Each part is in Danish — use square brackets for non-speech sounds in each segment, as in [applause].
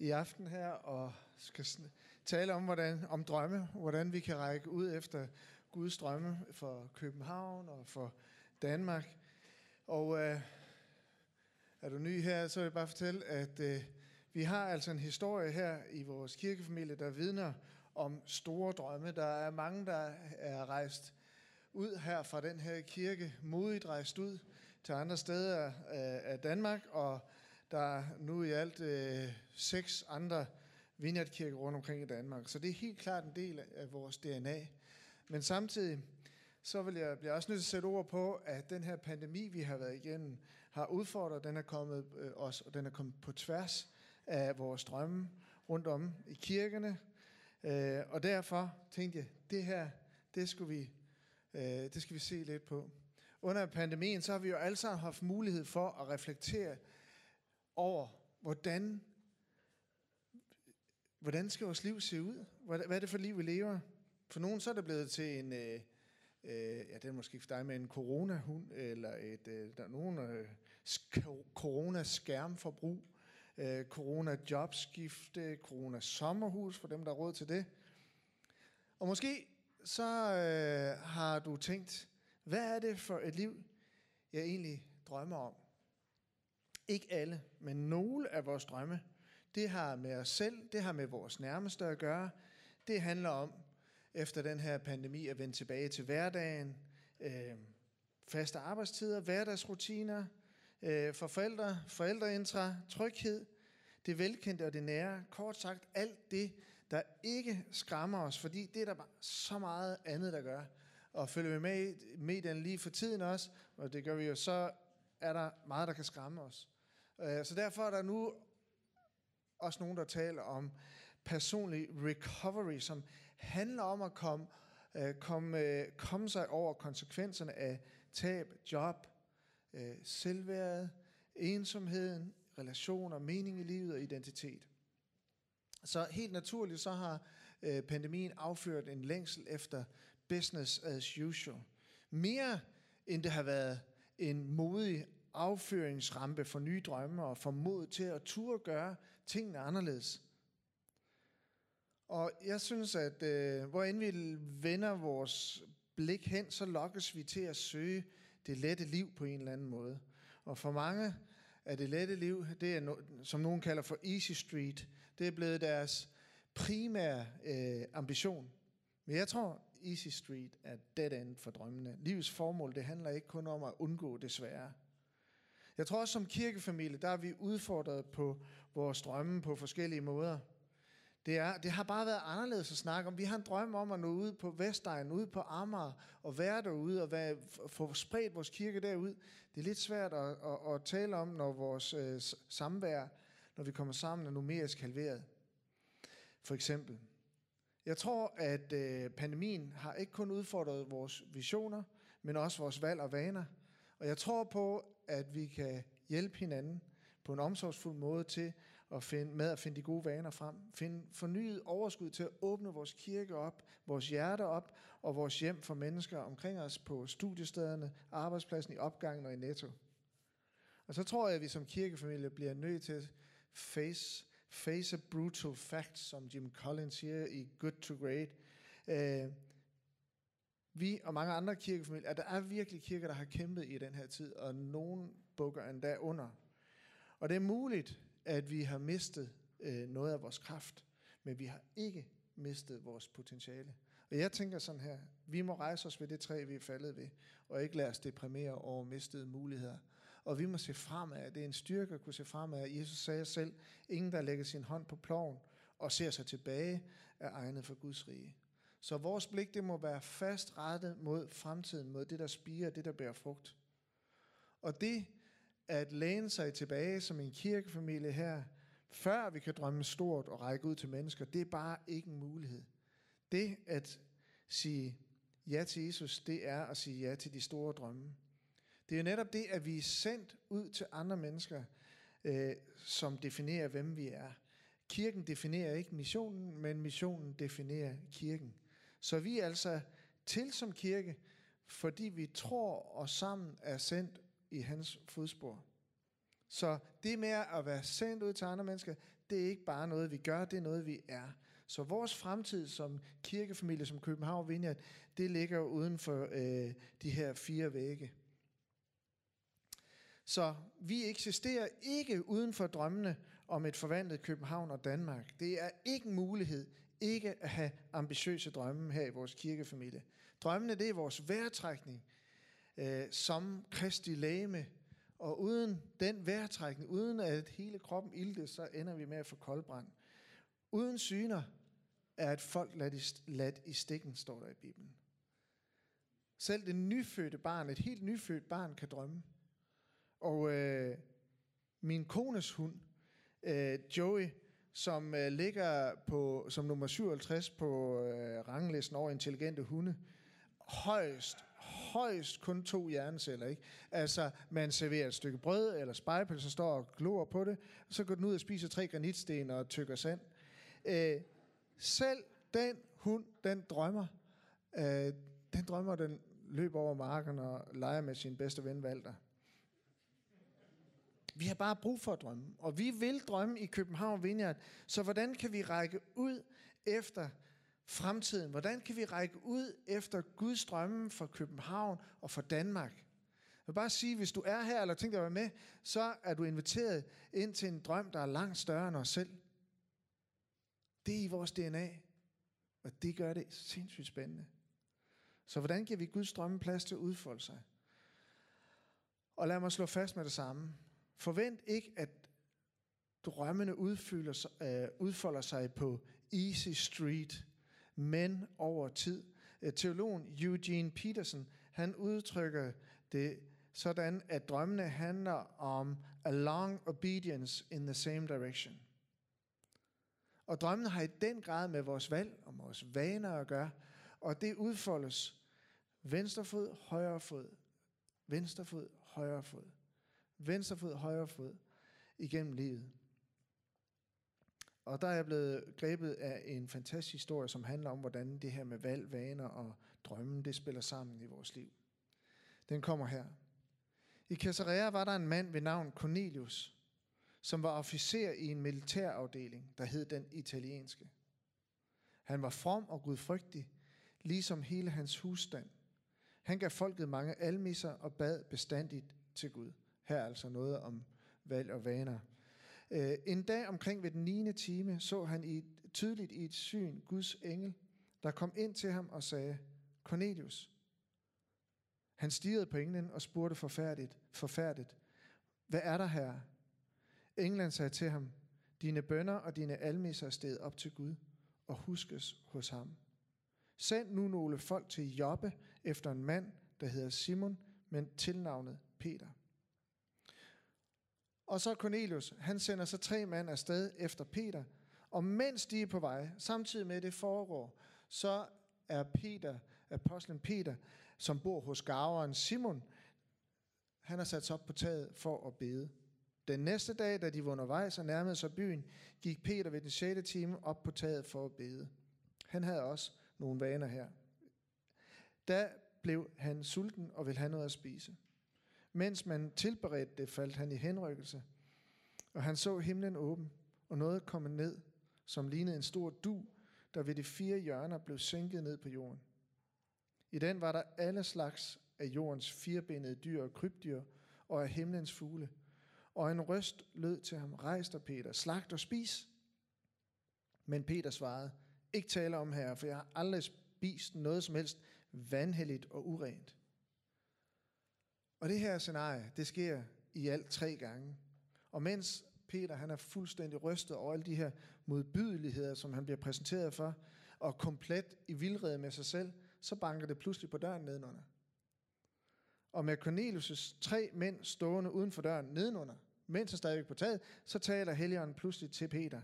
i aften her og skal tale om, hvordan, om drømme, hvordan vi kan række ud efter Guds drømme for København og for Danmark. Og øh, er du ny her, så vil jeg bare fortælle, at øh, vi har altså en historie her i vores kirkefamilie, der vidner om store drømme. Der er mange, der er rejst ud her fra den her kirke, modigt rejst ud til andre steder øh, af Danmark, og der er nu i alt øh, seks andre vineyardkirker rundt omkring i Danmark. Så det er helt klart en del af vores DNA. Men samtidig så vil jeg blive også nødt til at sætte ord på, at den her pandemi, vi har været igennem, har udfordret, den er kommet øh, os, og den er kommet på tværs af vores drømme rundt om i kirkerne. Øh, og derfor tænkte jeg, det her, det skulle vi, øh, det skal vi se lidt på. Under pandemien, så har vi jo alle sammen haft mulighed for at reflektere over, hvordan, hvordan skal vores liv se ud? Hvad er det for liv, vi lever? For nogen så er det blevet til en, øh, øh, ja, det er måske for dig med en coronahund, eller et, øh, der er nogen øh, sk- coronaskærmforbrug, øh, corona-jobskifte, corona-sommerhus, for dem, der har råd til det. Og måske så øh, har du tænkt, hvad er det for et liv, jeg egentlig drømmer om? Ikke alle, men nogle af vores drømme, det har med os selv, det har med vores nærmeste at gøre. Det handler om, efter den her pandemi, at vende tilbage til hverdagen, øh, faste arbejdstider, hverdagsrutiner, øh, for forældre, forældreintra, tryghed, det velkendte og det nære. Kort sagt, alt det, der ikke skræmmer os, fordi det er der bare så meget andet, der gør. Og følger vi med i medierne lige for tiden også, og det gør vi jo, så er der meget, der kan skræmme os. Øh, så derfor er der nu også nogen, der taler om personlig recovery, som handler om at komme, øh, komme, øh, komme sig over konsekvenserne af tab, job, øh, selvværd, ensomheden, relationer, mening i livet og identitet. Så helt naturligt så har pandemien afført en længsel efter business as usual. Mere end det har været en modig afføringsrampe for nye drømme og for mod til at turde gøre tingene anderledes. Og jeg synes, at øh, hvor end vi vender vores blik hen, så lokkes vi til at søge det lette liv på en eller anden måde. Og for mange er det lette liv, det er, no, som nogen kalder for easy street, det er blevet deres primære øh, ambition. Men jeg tror, easy street er dead end for drømmene. Livets formål, det handler ikke kun om at undgå det svære. Jeg tror også som kirkefamilie, der er vi udfordret på vores drømme på forskellige måder. Det, er, det har bare været anderledes at snakke om. Vi har en drøm om at nå ud på Vestegn, ud på Amager, og være derude, og være, få spredt vores kirke derud. Det er lidt svært at, at, at tale om, når vores øh, samvær, når vi kommer sammen, er numerisk halveret. For eksempel. Jeg tror, at øh, pandemien har ikke kun udfordret vores visioner, men også vores valg og vaner. Og jeg tror på, at vi kan hjælpe hinanden på en omsorgsfuld måde til at finde, med at finde de gode vaner frem. Finde fornyet overskud til at åbne vores kirke op, vores hjerte op og vores hjem for mennesker omkring os på studiestederne, arbejdspladsen, i opgangen og i netto. Og så tror jeg, at vi som kirkefamilie bliver nødt til at face, face a brutal fact, som Jim Collins siger i Good to Great. Øh, vi og mange andre kirkefamilier, at der er virkelig kirker, der har kæmpet i den her tid, og nogen bukker endda under. Og det er muligt, at vi har mistet øh, noget af vores kraft, men vi har ikke mistet vores potentiale. Og jeg tænker sådan her, vi må rejse os ved det træ, vi er faldet ved, og ikke lade os deprimere over mistede muligheder. Og vi må se fremad. Det er en styrke at kunne se fremad. Jesus sagde selv, ingen der lægger sin hånd på ploven og ser sig tilbage, er egnet for Guds rige. Så vores blik, det må være fast rettet mod fremtiden, mod det, der spiger, det, der bærer frugt. Og det at læne sig tilbage som en kirkefamilie her før vi kan drømme stort og række ud til mennesker, det er bare ikke en mulighed. Det at sige ja til Jesus, det er at sige ja til de store drømme. Det er netop det, at vi er sendt ud til andre mennesker, øh, som definerer, hvem vi er. Kirken definerer ikke missionen, men missionen definerer kirken. Så vi er altså til som kirke, fordi vi tror og sammen er sendt i hans fodspor. Så det med at være sendt ud til andre mennesker, det er ikke bare noget, vi gør, det er noget, vi er. Så vores fremtid som kirkefamilie, som København Vineyard, det ligger uden for øh, de her fire vægge. Så vi eksisterer ikke uden for drømmene om et forvandlet København og Danmark. Det er ikke en mulighed ikke at have ambitiøse drømme her i vores kirkefamilie. Drømmene, det er vores væretrækning øh, som Kristi læme, og uden den væretrækning, uden at hele kroppen ilte, så ender vi med at få koldbrand. Uden syner er et folk ladt i, ladt i stikken, står der i Bibelen. Selv det nyfødte barn, et helt nyfødt barn, kan drømme. Og øh, min kones hund, øh, Joey, som øh, ligger på, som nummer 57 på øh, ranglisten over intelligente hunde, højst, højst kun to hjerneceller. Ikke? Altså, man serverer et stykke brød eller spejpølse, så står og glor på det, og så går den ud og spiser tre granitsten og tykker sand. Øh, selv den hund, den drømmer. Øh, den drømmer, den løber over marken og leger med sin bedste ven Walter. Vi har bare brug for at drømme. Og vi vil drømme i København Vineyard. Så hvordan kan vi række ud efter fremtiden? Hvordan kan vi række ud efter Guds drømme for København og for Danmark? Jeg vil bare sige, hvis du er her eller tænker at være med, så er du inviteret ind til en drøm, der er langt større end os selv. Det er i vores DNA. Og det gør det sindssygt spændende. Så hvordan giver vi Guds drømme plads til at udfolde sig? Og lad mig slå fast med det samme. Forvent ikke, at drømmene udfylder sig, øh, udfolder sig på easy street, men over tid. Øh, teologen Eugene Peterson, han udtrykker det sådan, at drømmene handler om a long obedience in the same direction. Og drømmen har i den grad med vores valg og vores vaner at gøre, og det udfoldes venstre fod, højre fod, venstre fod, højre fod. Venstre fod, højre fod igennem livet. Og der er jeg blevet grebet af en fantastisk historie, som handler om, hvordan det her med valg, vaner og drømme, det spiller sammen i vores liv. Den kommer her. I Caesarea var der en mand ved navn Cornelius, som var officer i en militærafdeling, der hed den italienske. Han var from og gudfrygtig, ligesom hele hans husstand. Han gav folket mange almisser og bad bestandigt til Gud. Her er altså noget om valg og vaner. Øh, en dag omkring ved den 9. time så han i, tydeligt i et syn Guds engel, der kom ind til ham og sagde, Cornelius. Han stirrede på englen og spurgte forfærdigt, forfærdigt, hvad er der her? Englen sagde til ham, dine bønder og dine almisser er steget op til Gud og huskes hos ham. Send nu nogle folk til Jobbe efter en mand, der hedder Simon, men tilnavnet Peter. Og så Cornelius, han sender så tre mænd afsted efter Peter. Og mens de er på vej, samtidig med det foregår, så er Peter, apostlen Peter, som bor hos gaveren Simon, han har sat sig op på taget for at bede. Den næste dag, da de var undervejs og nærmede sig byen, gik Peter ved den 6. time op på taget for at bede. Han havde også nogle vaner her. Da blev han sulten og ville have noget at spise. Mens man tilberedte det, faldt han i henrykkelse, og han så himlen åben, og noget kom ned, som lignede en stor du, der ved de fire hjørner blev sænket ned på jorden. I den var der alle slags af jordens firebenede dyr og krybdyr, og af himlens fugle. Og en røst lød til ham, rejs dig Peter, slagt og spis. Men Peter svarede, ikke tale om her, for jeg har aldrig spist noget som helst vanhelligt og urent. Og det her scenarie, det sker i alt tre gange. Og mens Peter han er fuldstændig rystet over alle de her modbydeligheder, som han bliver præsenteret for, og komplet i vildrede med sig selv, så banker det pludselig på døren nedenunder. Og med Cornelius' tre mænd stående uden for døren nedenunder, mens han stadigvæk på taget, så taler Helligånden pludselig til Peter.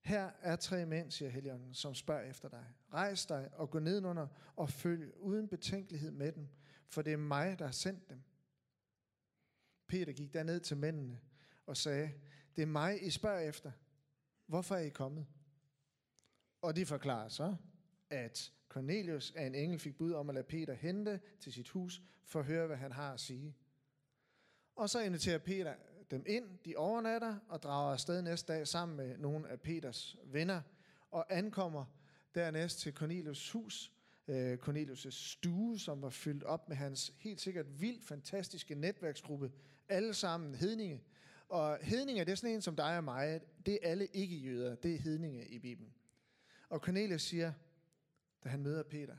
Her er tre mænd, siger Helligånden, som spørger efter dig. Rejs dig og gå nedenunder og følg uden betænkelighed med dem, for det er mig, der har sendt dem. Peter gik derned til mændene og sagde, det er mig, I spørger efter. Hvorfor er I kommet? Og de forklarer så, at Cornelius af en engel fik bud om at lade Peter hente til sit hus for at høre, hvad han har at sige. Og så inviterer Peter dem ind, de overnatter og drager afsted næste dag sammen med nogle af Peters venner og ankommer dernæst til Cornelius hus, øh, Cornelius' stue, som var fyldt op med hans helt sikkert vildt fantastiske netværksgruppe, alle sammen hedninge. Og hedninge, det er sådan en som dig og mig, det er alle ikke-jøder, det er hedninge i Bibelen. Og Cornelius siger, da han møder Peter,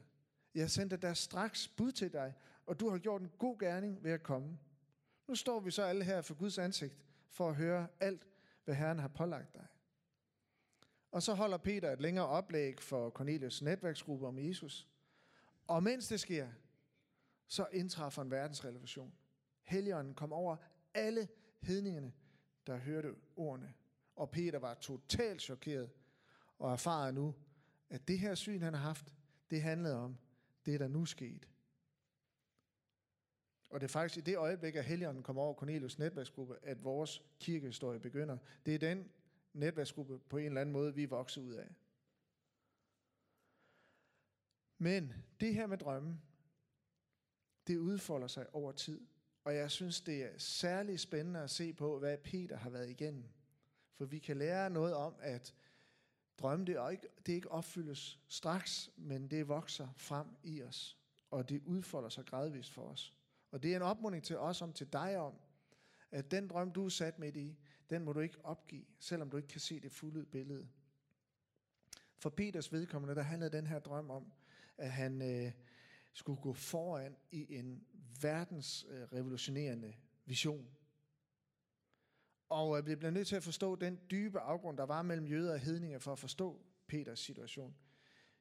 jeg sendte der straks bud til dig, og du har gjort en god gerning ved at komme. Nu står vi så alle her for Guds ansigt, for at høre alt, hvad Herren har pålagt dig. Og så holder Peter et længere oplæg for Cornelius netværksgruppe om Jesus. Og mens det sker, så indtræffer en verdensrevolution. Helligånden kom over alle hedningerne, der hørte ordene. Og Peter var totalt chokeret og erfarede nu, at det her syn, han har haft, det handlede om det, der nu skete. Og det er faktisk i det øjeblik, at Helligånden kommer over Cornelius netværksgruppe, at vores kirkehistorie begynder. Det er den netværksgruppe på en eller anden måde, vi er vokset ud af. Men det her med drømmen, det udfolder sig over tid. Og jeg synes, det er særlig spændende at se på, hvad Peter har været igennem. For vi kan lære noget om, at drømme, det, er ikke, det ikke opfyldes straks, men det vokser frem i os. Og det udfolder sig gradvist for os. Og det er en opmuntring til os om til dig om, at den drøm, du er sat midt i, den må du ikke opgive, selvom du ikke kan se det fulde billede. For Peters vedkommende, der handlede den her drøm om, at han øh, skulle gå foran i en verdensrevolutionerende øh, vision. Og øh, vi bliver nødt til at forstå den dybe afgrund, der var mellem jøder og hedninger, for at forstå Peters situation.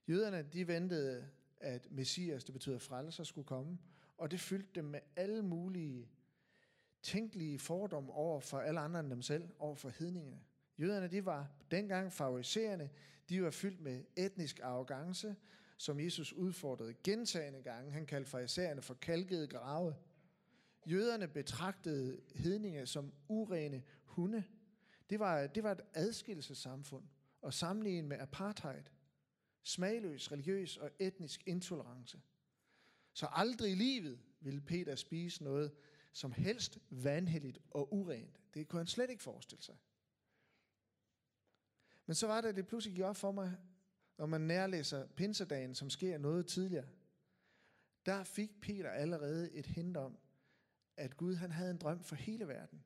Jøderne, de ventede, at Messias, det betyder frelser, skulle komme, og det fyldte dem med alle mulige tænkelige fordomme over for alle andre end dem selv, over for hedningerne. Jøderne, de var dengang favoriserende, de var fyldt med etnisk arrogance, som Jesus udfordrede gentagende gange. Han kaldte farisæerne for kalkede grave. Jøderne betragtede hedninge som urene hunde. Det var, det var et adskillelsessamfund og sammenlignet med apartheid. Smagløs, religiøs og etnisk intolerance. Så aldrig i livet ville Peter spise noget som helst vanhelligt og urent. Det kunne han slet ikke forestille sig. Men så var det, det pludselig gik op for mig, når man nærlæser pinsedagen, som sker noget tidligere. Der fik Peter allerede et hint om, at Gud han havde en drøm for hele verden.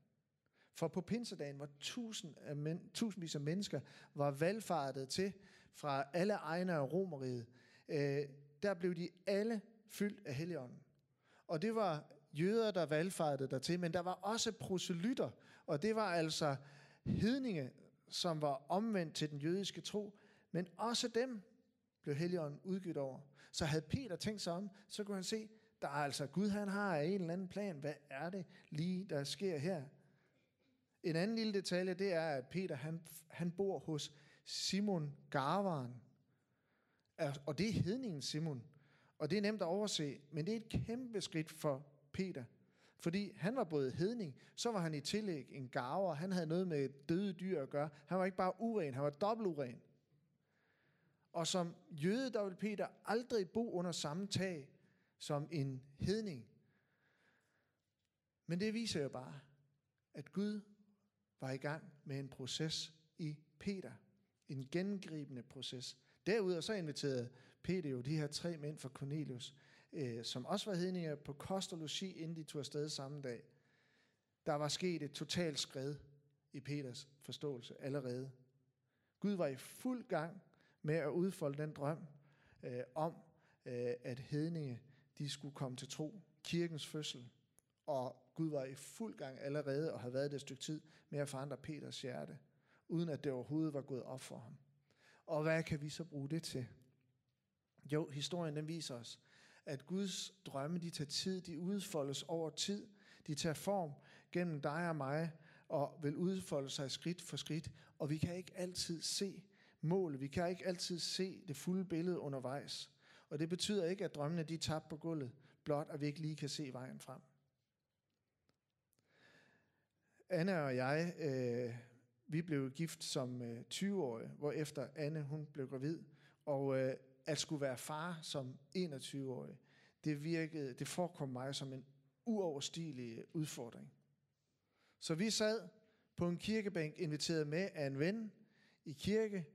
For på pinsedagen, hvor tusind af men, tusindvis af mennesker var valgfartet til fra alle egne af Romeriet, øh, der blev de alle fyldt af Helligånden. Og det var jøder, der valgfartede dertil, men der var også proselytter, og det var altså hedninge, som var omvendt til den jødiske tro, men også dem blev Helligånden udgivet over. Så havde Peter tænkt sig om, så kunne han se, der er altså Gud, han har en eller anden plan. Hvad er det lige, der sker her? En anden lille detalje, det er, at Peter han, han bor hos Simon Garvaren. Og det er hedningen Simon. Og det er nemt at overse, men det er et kæmpe skridt for Peter. Fordi han var både hedning, så var han i tillæg en garver, han havde noget med døde dyr at gøre. Han var ikke bare uren, han var dobbelt uren. Og som jøde, der vil Peter aldrig bo under samme tag som en hedning. Men det viser jo bare, at Gud var i gang med en proces i Peter. En gengribende proces. Derudover så inviterede Peter jo de her tre mænd fra Cornelius, øh, som også var hedninger på kost og logi, inden de tog afsted samme dag. Der var sket et totalt skred i Peters forståelse allerede. Gud var i fuld gang med at udfolde den drøm øh, om, øh, at hedninge de skulle komme til tro. Kirkens fødsel. Og Gud var i fuld gang allerede og havde været det et stykke tid med at forandre Peters hjerte, uden at det overhovedet var gået op for ham. Og hvad kan vi så bruge det til? Jo, historien den viser os, at Guds drømme, de tager tid, de udfoldes over tid, de tager form gennem dig og mig, og vil udfolde sig skridt for skridt, og vi kan ikke altid se mål. Vi kan ikke altid se det fulde billede undervejs. Og det betyder ikke, at drømmene de er tabt på gulvet, blot at vi ikke lige kan se vejen frem. Anna og jeg, øh, vi blev gift som øh, 20-årige, hvor efter Anne hun blev gravid, og øh, at skulle være far som 21-årig, det virkede, det forekom mig som en uoverstigelig udfordring. Så vi sad på en kirkebænk, inviteret med af en ven i kirke,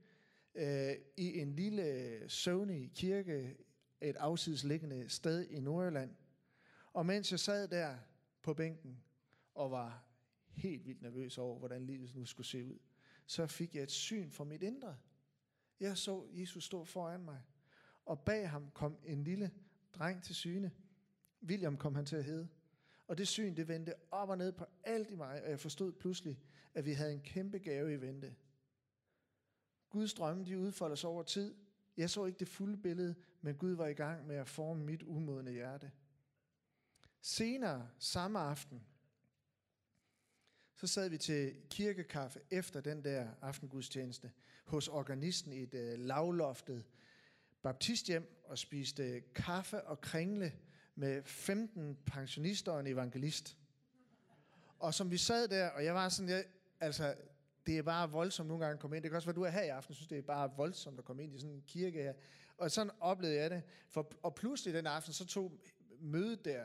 øh, i en lille søvnig kirke, et afsidesliggende sted i Nordjylland. Og mens jeg sad der på bænken og var helt vildt nervøs over, hvordan livet nu skulle se ud, så fik jeg et syn for mit indre. Jeg så Jesus stå foran mig, og bag ham kom en lille dreng til syne. William kom han til at hedde. Og det syn, det vendte op og ned på alt i mig, og jeg forstod pludselig, at vi havde en kæmpe gave i vente. Guds drømme, de udfolder sig over tid. Jeg så ikke det fulde billede, men Gud var i gang med at forme mit umodne hjerte. Senere samme aften, så sad vi til kirkekaffe efter den der aftengudstjeneste hos organisten i et øh, lavloftet baptisthjem og spiste kaffe og kringle med 15 pensionister og en evangelist. Og som vi sad der, og jeg var sådan, jeg, altså, det er bare voldsomt nogle gange at komme ind. Det kan også være, du er her i aften, synes det er bare voldsomt at komme ind i sådan en kirke her. Og sådan oplevede jeg det. For, og pludselig den aften, så tog mødet der,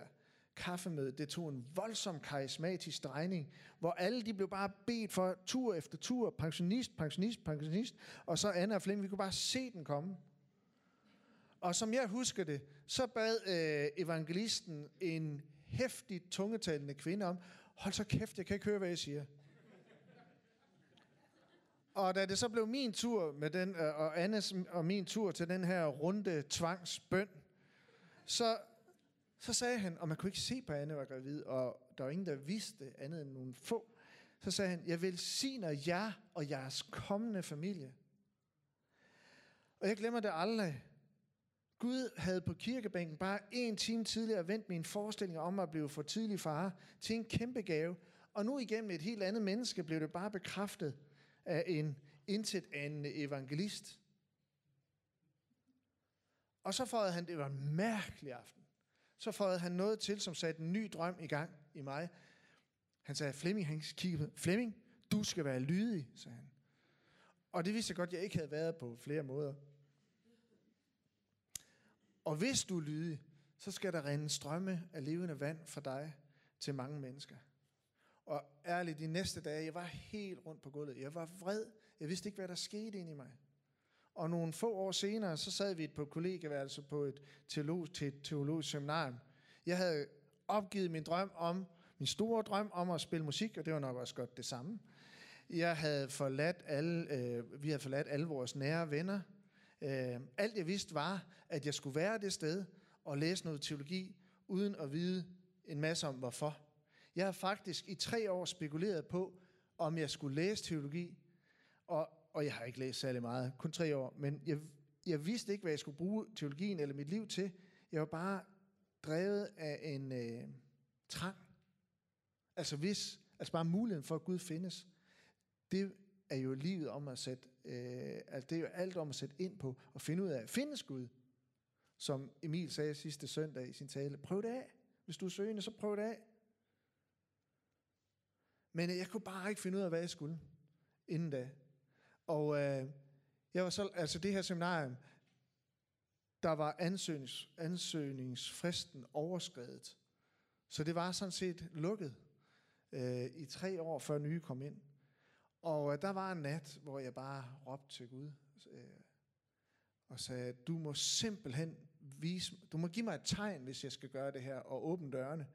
kaffemødet, det tog en voldsom karismatisk drejning, hvor alle de blev bare bedt for tur efter tur, pensionist, pensionist, pensionist, og så Anna og Flemming, vi kunne bare se den komme. Og som jeg husker det, så bad øh, evangelisten en hæftig tungetalende kvinde om, hold så kæft, jeg kan ikke høre, hvad jeg siger. Og da det så blev min tur med den, øh, og Annes og min tur til den her runde tvangsbøn, så, så sagde han, og man kunne ikke se på Anne var gravid, og der var ingen, der vidste andet end nogle få. Så sagde han, jeg velsigner jer og jeres kommende familie. Og jeg glemmer det aldrig. Gud havde på kirkebænken bare en time tidligere vendt min forestilling om at blive for tidlig far til en kæmpe gave. Og nu igennem et helt andet menneske blev det bare bekræftet af en intet anende evangelist. Og så fåede han, det var en mærkelig aften, så fåede han noget til, som satte en ny drøm i gang i mig. Han sagde, Flemming, han kiggede på, Flemming, du skal være lydig, sagde han. Og det vidste jeg godt, jeg ikke havde været på flere måder. Og hvis du er lydig, så skal der rende strømme af levende vand for dig til mange mennesker. Og ærligt, de næste dage, jeg var helt rundt på gulvet. Jeg var vred. Jeg vidste ikke, hvad der skete ind i mig. Og nogle få år senere, så sad vi på et kollegeværelse på et teolog, til et teologisk seminarium. Jeg havde opgivet min drøm om, min store drøm om at spille musik, og det var nok også godt det samme. Jeg havde forladt alle, øh, vi havde forladt alle vores nære venner. Øh, alt jeg vidste var, at jeg skulle være det sted og læse noget teologi, uden at vide en masse om hvorfor. Jeg har faktisk i tre år spekuleret på, om jeg skulle læse teologi, og, og jeg har ikke læst særlig meget, kun tre år, men jeg, jeg vidste ikke, hvad jeg skulle bruge teologien eller mit liv til. Jeg var bare drevet af en øh, trang. Altså hvis, altså bare muligheden for, at Gud findes, det er jo livet om at sætte, øh, altså det er jo alt om at sætte ind på og finde ud af, findes Gud? Som Emil sagde sidste søndag i sin tale, prøv det af. Hvis du er søgende, så prøv det af. Men øh, jeg kunne bare ikke finde ud af, hvad jeg skulle inden da. Og øh, jeg var så, altså det her seminarium, der var ansøgnings, ansøgningsfristen overskredet. Så det var sådan set lukket øh, i tre år, før nye kom ind. Og øh, der var en nat, hvor jeg bare råbte til Gud øh, og sagde, du må simpelthen vise, du må give mig et tegn, hvis jeg skal gøre det her, og åbne dørene.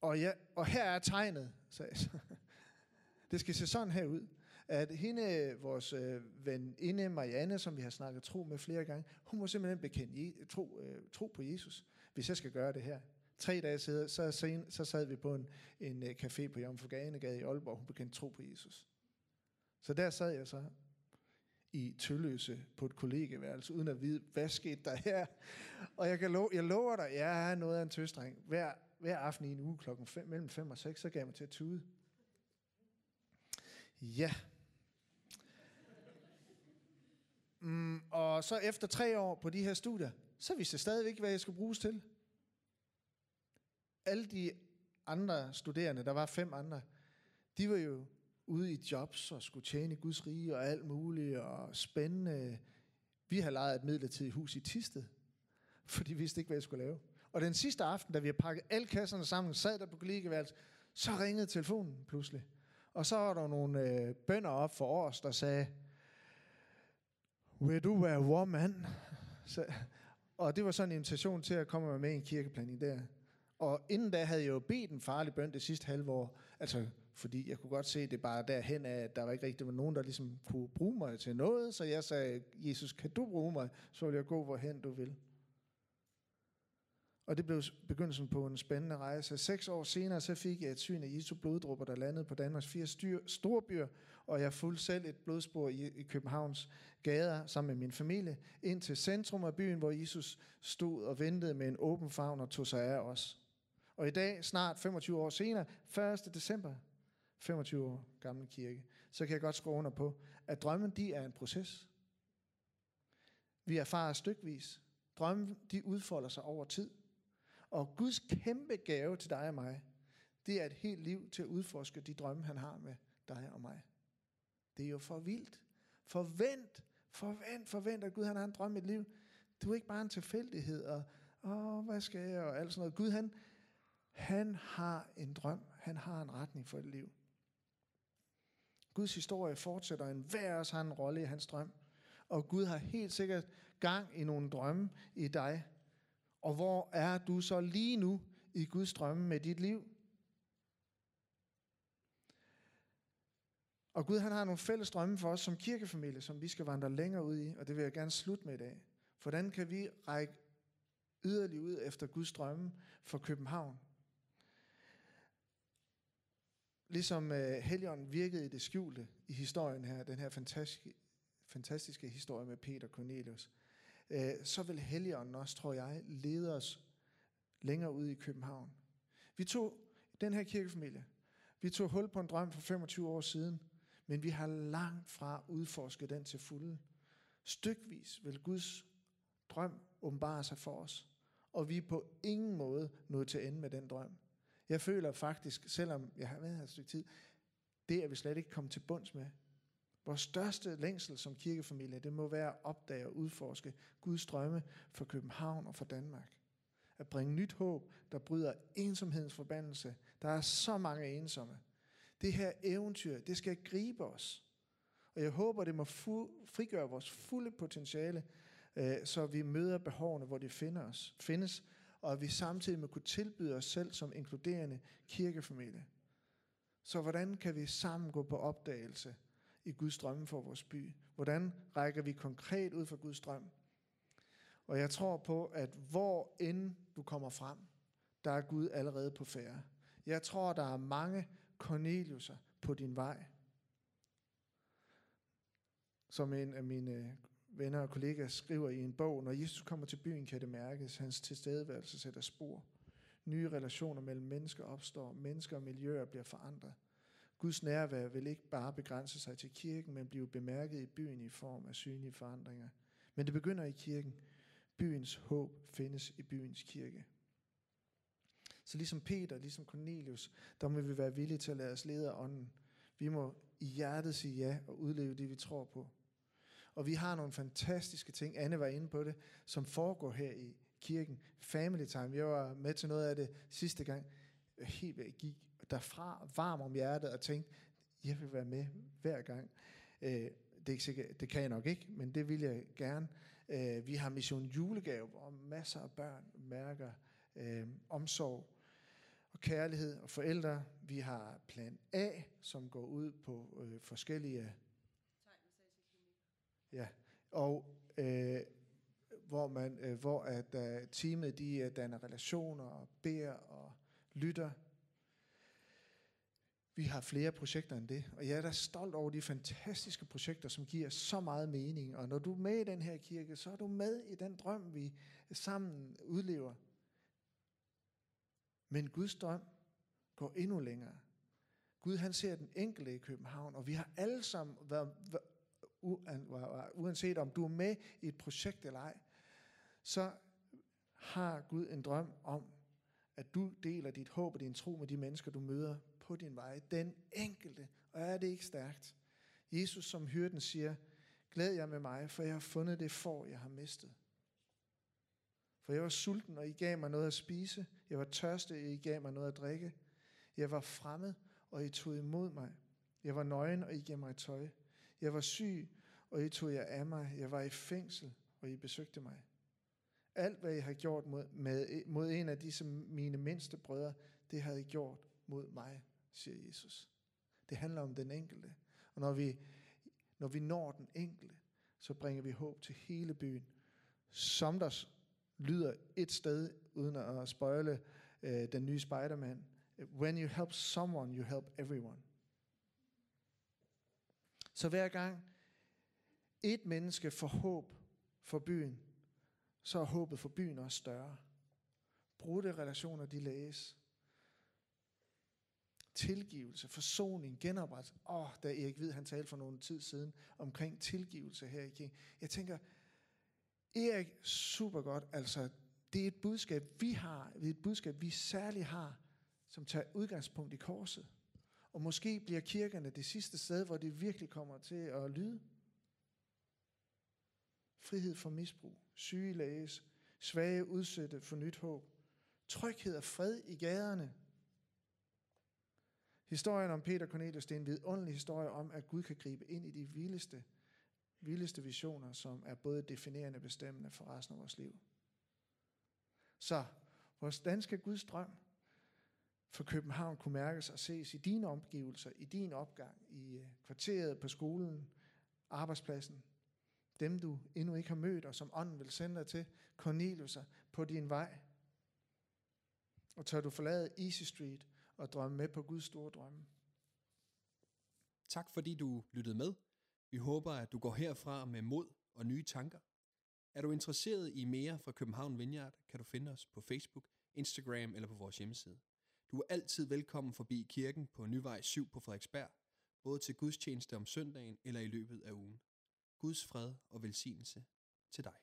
Og, jeg, og her er tegnet, sagde jeg så. [laughs] Det skal se sådan her ud. At hende, vores øh, veninde Marianne, som vi har snakket tro med flere gange, hun må simpelthen bekende tro, øh, tro på Jesus, hvis jeg skal gøre det her. Tre dage siden, så, så, så sad vi på en, en øh, café på Jomfruganegade i Aalborg, hun bekendte tro på Jesus. Så der sad jeg så i Tølløse på et kollegeværelse, uden at vide, hvad skete der her. Og jeg, kan love, jeg lover dig, jeg er noget af en tøstreng. Hver, hver aften i en uge klokken 5, mellem 5 og 6, så gav jeg mig til at tude. Ja. Mm, og så efter tre år på de her studier, så vidste jeg stadigvæk ikke, hvad jeg skulle bruges til. Alle de andre studerende, der var fem andre, de var jo ude i jobs og skulle tjene Guds rige og alt muligt og spændende. Vi har lejet et midlertidigt hus i Tisted, [laughs] for de vidste ikke, hvad jeg skulle lave. Og den sidste aften, da vi har pakket alle kasserne sammen, sad der på kollegeværelset, så ringede telefonen pludselig. Og så var der nogle øh, bønder op for os, der sagde, Will du være woman? Så, og det var sådan en invitation til at komme med i en kirkeplanning der. Og inden da havde jeg jo bedt en farlig bøn det sidste halve år. Altså, fordi jeg kunne godt se det bare derhen af, at der var ikke rigtig var nogen, der ligesom kunne bruge mig til noget. Så jeg sagde, Jesus, kan du bruge mig? Så vil jeg gå, hvorhen du vil. Og det blev begyndelsen på en spændende rejse. Seks år senere så fik jeg et syn af Jesu bloddrupper, der landede på Danmarks fire styr, store byer, og jeg fulgte selv et blodspor i, i Københavns gader sammen med min familie, ind til centrum af byen, hvor Jesus stod og ventede med en åben favn og tog sig af os. Og i dag, snart 25 år senere, 1. december, 25 år gammel kirke, så kan jeg godt skrive under på, at drømmen de er en proces. Vi erfarer stykvis. Drømmen de udfolder sig over tid. Og Guds kæmpe gave til dig og mig, det er et helt liv til at udforske de drømme, han har med dig og mig. Det er jo for vildt. Forvent, forvent, forvent, at Gud han har en drøm i et liv. Du er ikke bare en tilfældighed, og åh, hvad skal jeg, og alt sådan noget. Gud, han, han har en drøm. Han har en retning for et liv. Guds historie fortsætter. En hver os har en rolle i hans drøm. Og Gud har helt sikkert gang i nogle drømme i dig. Og hvor er du så lige nu i Guds drømme med dit liv? Og Gud han har nogle fælles drømme for os som kirkefamilie, som vi skal vandre længere ud i, og det vil jeg gerne slutte med i dag. Hvordan kan vi række yderligere ud efter Guds drømme for København? Ligesom øh, uh, Helion virkede i det skjulte i historien her, den her fantastiske, fantastiske historie med Peter Cornelius, uh, så vil Helligånden også, tror jeg, lede os længere ud i København. Vi tog den her kirkefamilie, vi tog hul på en drøm for 25 år siden, men vi har langt fra udforsket den til fulde. Stykvis vil Guds drøm åbenbare sig for os, og vi er på ingen måde nået til ende med den drøm. Jeg føler faktisk, selvom jeg har været her et stykke tid, det er vi slet ikke kommet til bunds med. Vores største længsel som kirkefamilie, det må være at opdage og udforske Guds drømme for København og for Danmark. At bringe nyt håb, der bryder ensomhedens forbandelse. Der er så mange ensomme. Det her eventyr, det skal gribe os. Og jeg håber, det må fu- frigøre vores fulde potentiale, øh, så vi møder behovene, hvor de finder os, findes, og at vi samtidig må kunne tilbyde os selv som inkluderende kirkefamilie. Så hvordan kan vi sammen gå på opdagelse i Guds drømme for vores by? Hvordan rækker vi konkret ud for Guds drøm? Og jeg tror på, at hvor end du kommer frem, der er Gud allerede på færre. Jeg tror, der er mange Corneliuser på din vej. Som en af mine øh, venner og kollegaer skriver i en bog, når Jesus kommer til byen, kan det mærkes, hans tilstedeværelse sætter spor. Nye relationer mellem mennesker opstår, mennesker og miljøer bliver forandret. Guds nærvær vil ikke bare begrænse sig til kirken, men blive bemærket i byen i form af synlige forandringer. Men det begynder i kirken. Byens håb findes i byens kirke. Så ligesom Peter, ligesom Cornelius, der må vi være villige til at lade os lede af ånden. Vi må i hjertet sige ja og udleve det, vi tror på. Og vi har nogle fantastiske ting, Anne var inde på det, som foregår her i kirken. Family time. Jeg var med til noget af det sidste gang. Helt ved at give derfra varm om hjertet og tænke, jeg vil være med hver gang. Øh, det, er ikke sikkert, det kan jeg nok ikke, men det vil jeg gerne. Øh, vi har mission julegave, hvor masser af børn mærker øh, omsorg og kærlighed og forældre. Vi har plan A, som går ud på øh, forskellige... Ja, og øh, hvor, man, øh, hvor at, øh, teamet de øh, danner relationer og beder og lytter. Vi har flere projekter end det, og jeg er da stolt over de fantastiske projekter, som giver så meget mening. Og når du er med i den her kirke, så er du med i den drøm, vi sammen udlever. Men Guds drøm går endnu længere. Gud han ser den enkelte i København, og vi har alle sammen været, uanset om du er med i et projekt eller ej, så har Gud en drøm om, at du deler dit håb og din tro med de mennesker, du møder på din vej. Den enkelte. Og er det ikke stærkt? Jesus som hyrden siger, glæd jer med mig, for jeg har fundet det for, jeg har mistet. For jeg var sulten, og I gav mig noget at spise. Jeg var tørstig, og I gav mig noget at drikke. Jeg var fremmed, og I tog imod mig. Jeg var nøgen, og I gav mig tøj. Jeg var syg, og I tog jer af mig. Jeg var i fængsel, og I besøgte mig. Alt, hvad I har gjort mod, med, mod en af disse mine mindste brødre, det har I gjort mod mig, siger Jesus. Det handler om den enkelte. Og når vi, når vi når den enkelte, så bringer vi håb til hele byen. Som der lyder et sted, uden at spøjle øh, den nye Spider-Man. When you help someone, you help everyone. Så hver gang et menneske får håb for byen, så er håbet for byen også større. Brudte relationer, de læges. Tilgivelse, forsoning, genopret. Åh, oh, da Erik Hvid, han talte for nogle tid siden omkring tilgivelse her i King. Jeg tænker, Erik, super godt. Altså, det er et budskab, vi har. Det er et budskab, vi særligt har, som tager udgangspunkt i korset. Og måske bliver kirkerne det sidste sted, hvor det virkelig kommer til at lyde. Frihed fra misbrug, syge læges, svage udsætte for nyt håb, tryghed og fred i gaderne. Historien om Peter Cornelius, det er en vidunderlig historie om, at Gud kan gribe ind i de vildeste, vildeste visioner, som er både definerende og bestemmende for resten af vores liv. Så, hvordan skal Guds drøm for København kunne mærkes og ses i dine omgivelser, i din opgang, i øh, kvarteret, på skolen, arbejdspladsen, dem du endnu ikke har mødt, og som ånden vil sende dig til, Corneliuser, på din vej. Og tør du forlade Easy Street og drømme med på Guds store drømme. Tak fordi du lyttede med. Vi håber, at du går herfra med mod og nye tanker. Er du interesseret i mere fra København Vineyard, kan du finde os på Facebook, Instagram eller på vores hjemmeside. Du er altid velkommen forbi kirken på Nyvej 7 på Frederiksberg, både til gudstjeneste om søndagen eller i løbet af ugen. Guds fred og velsignelse til dig.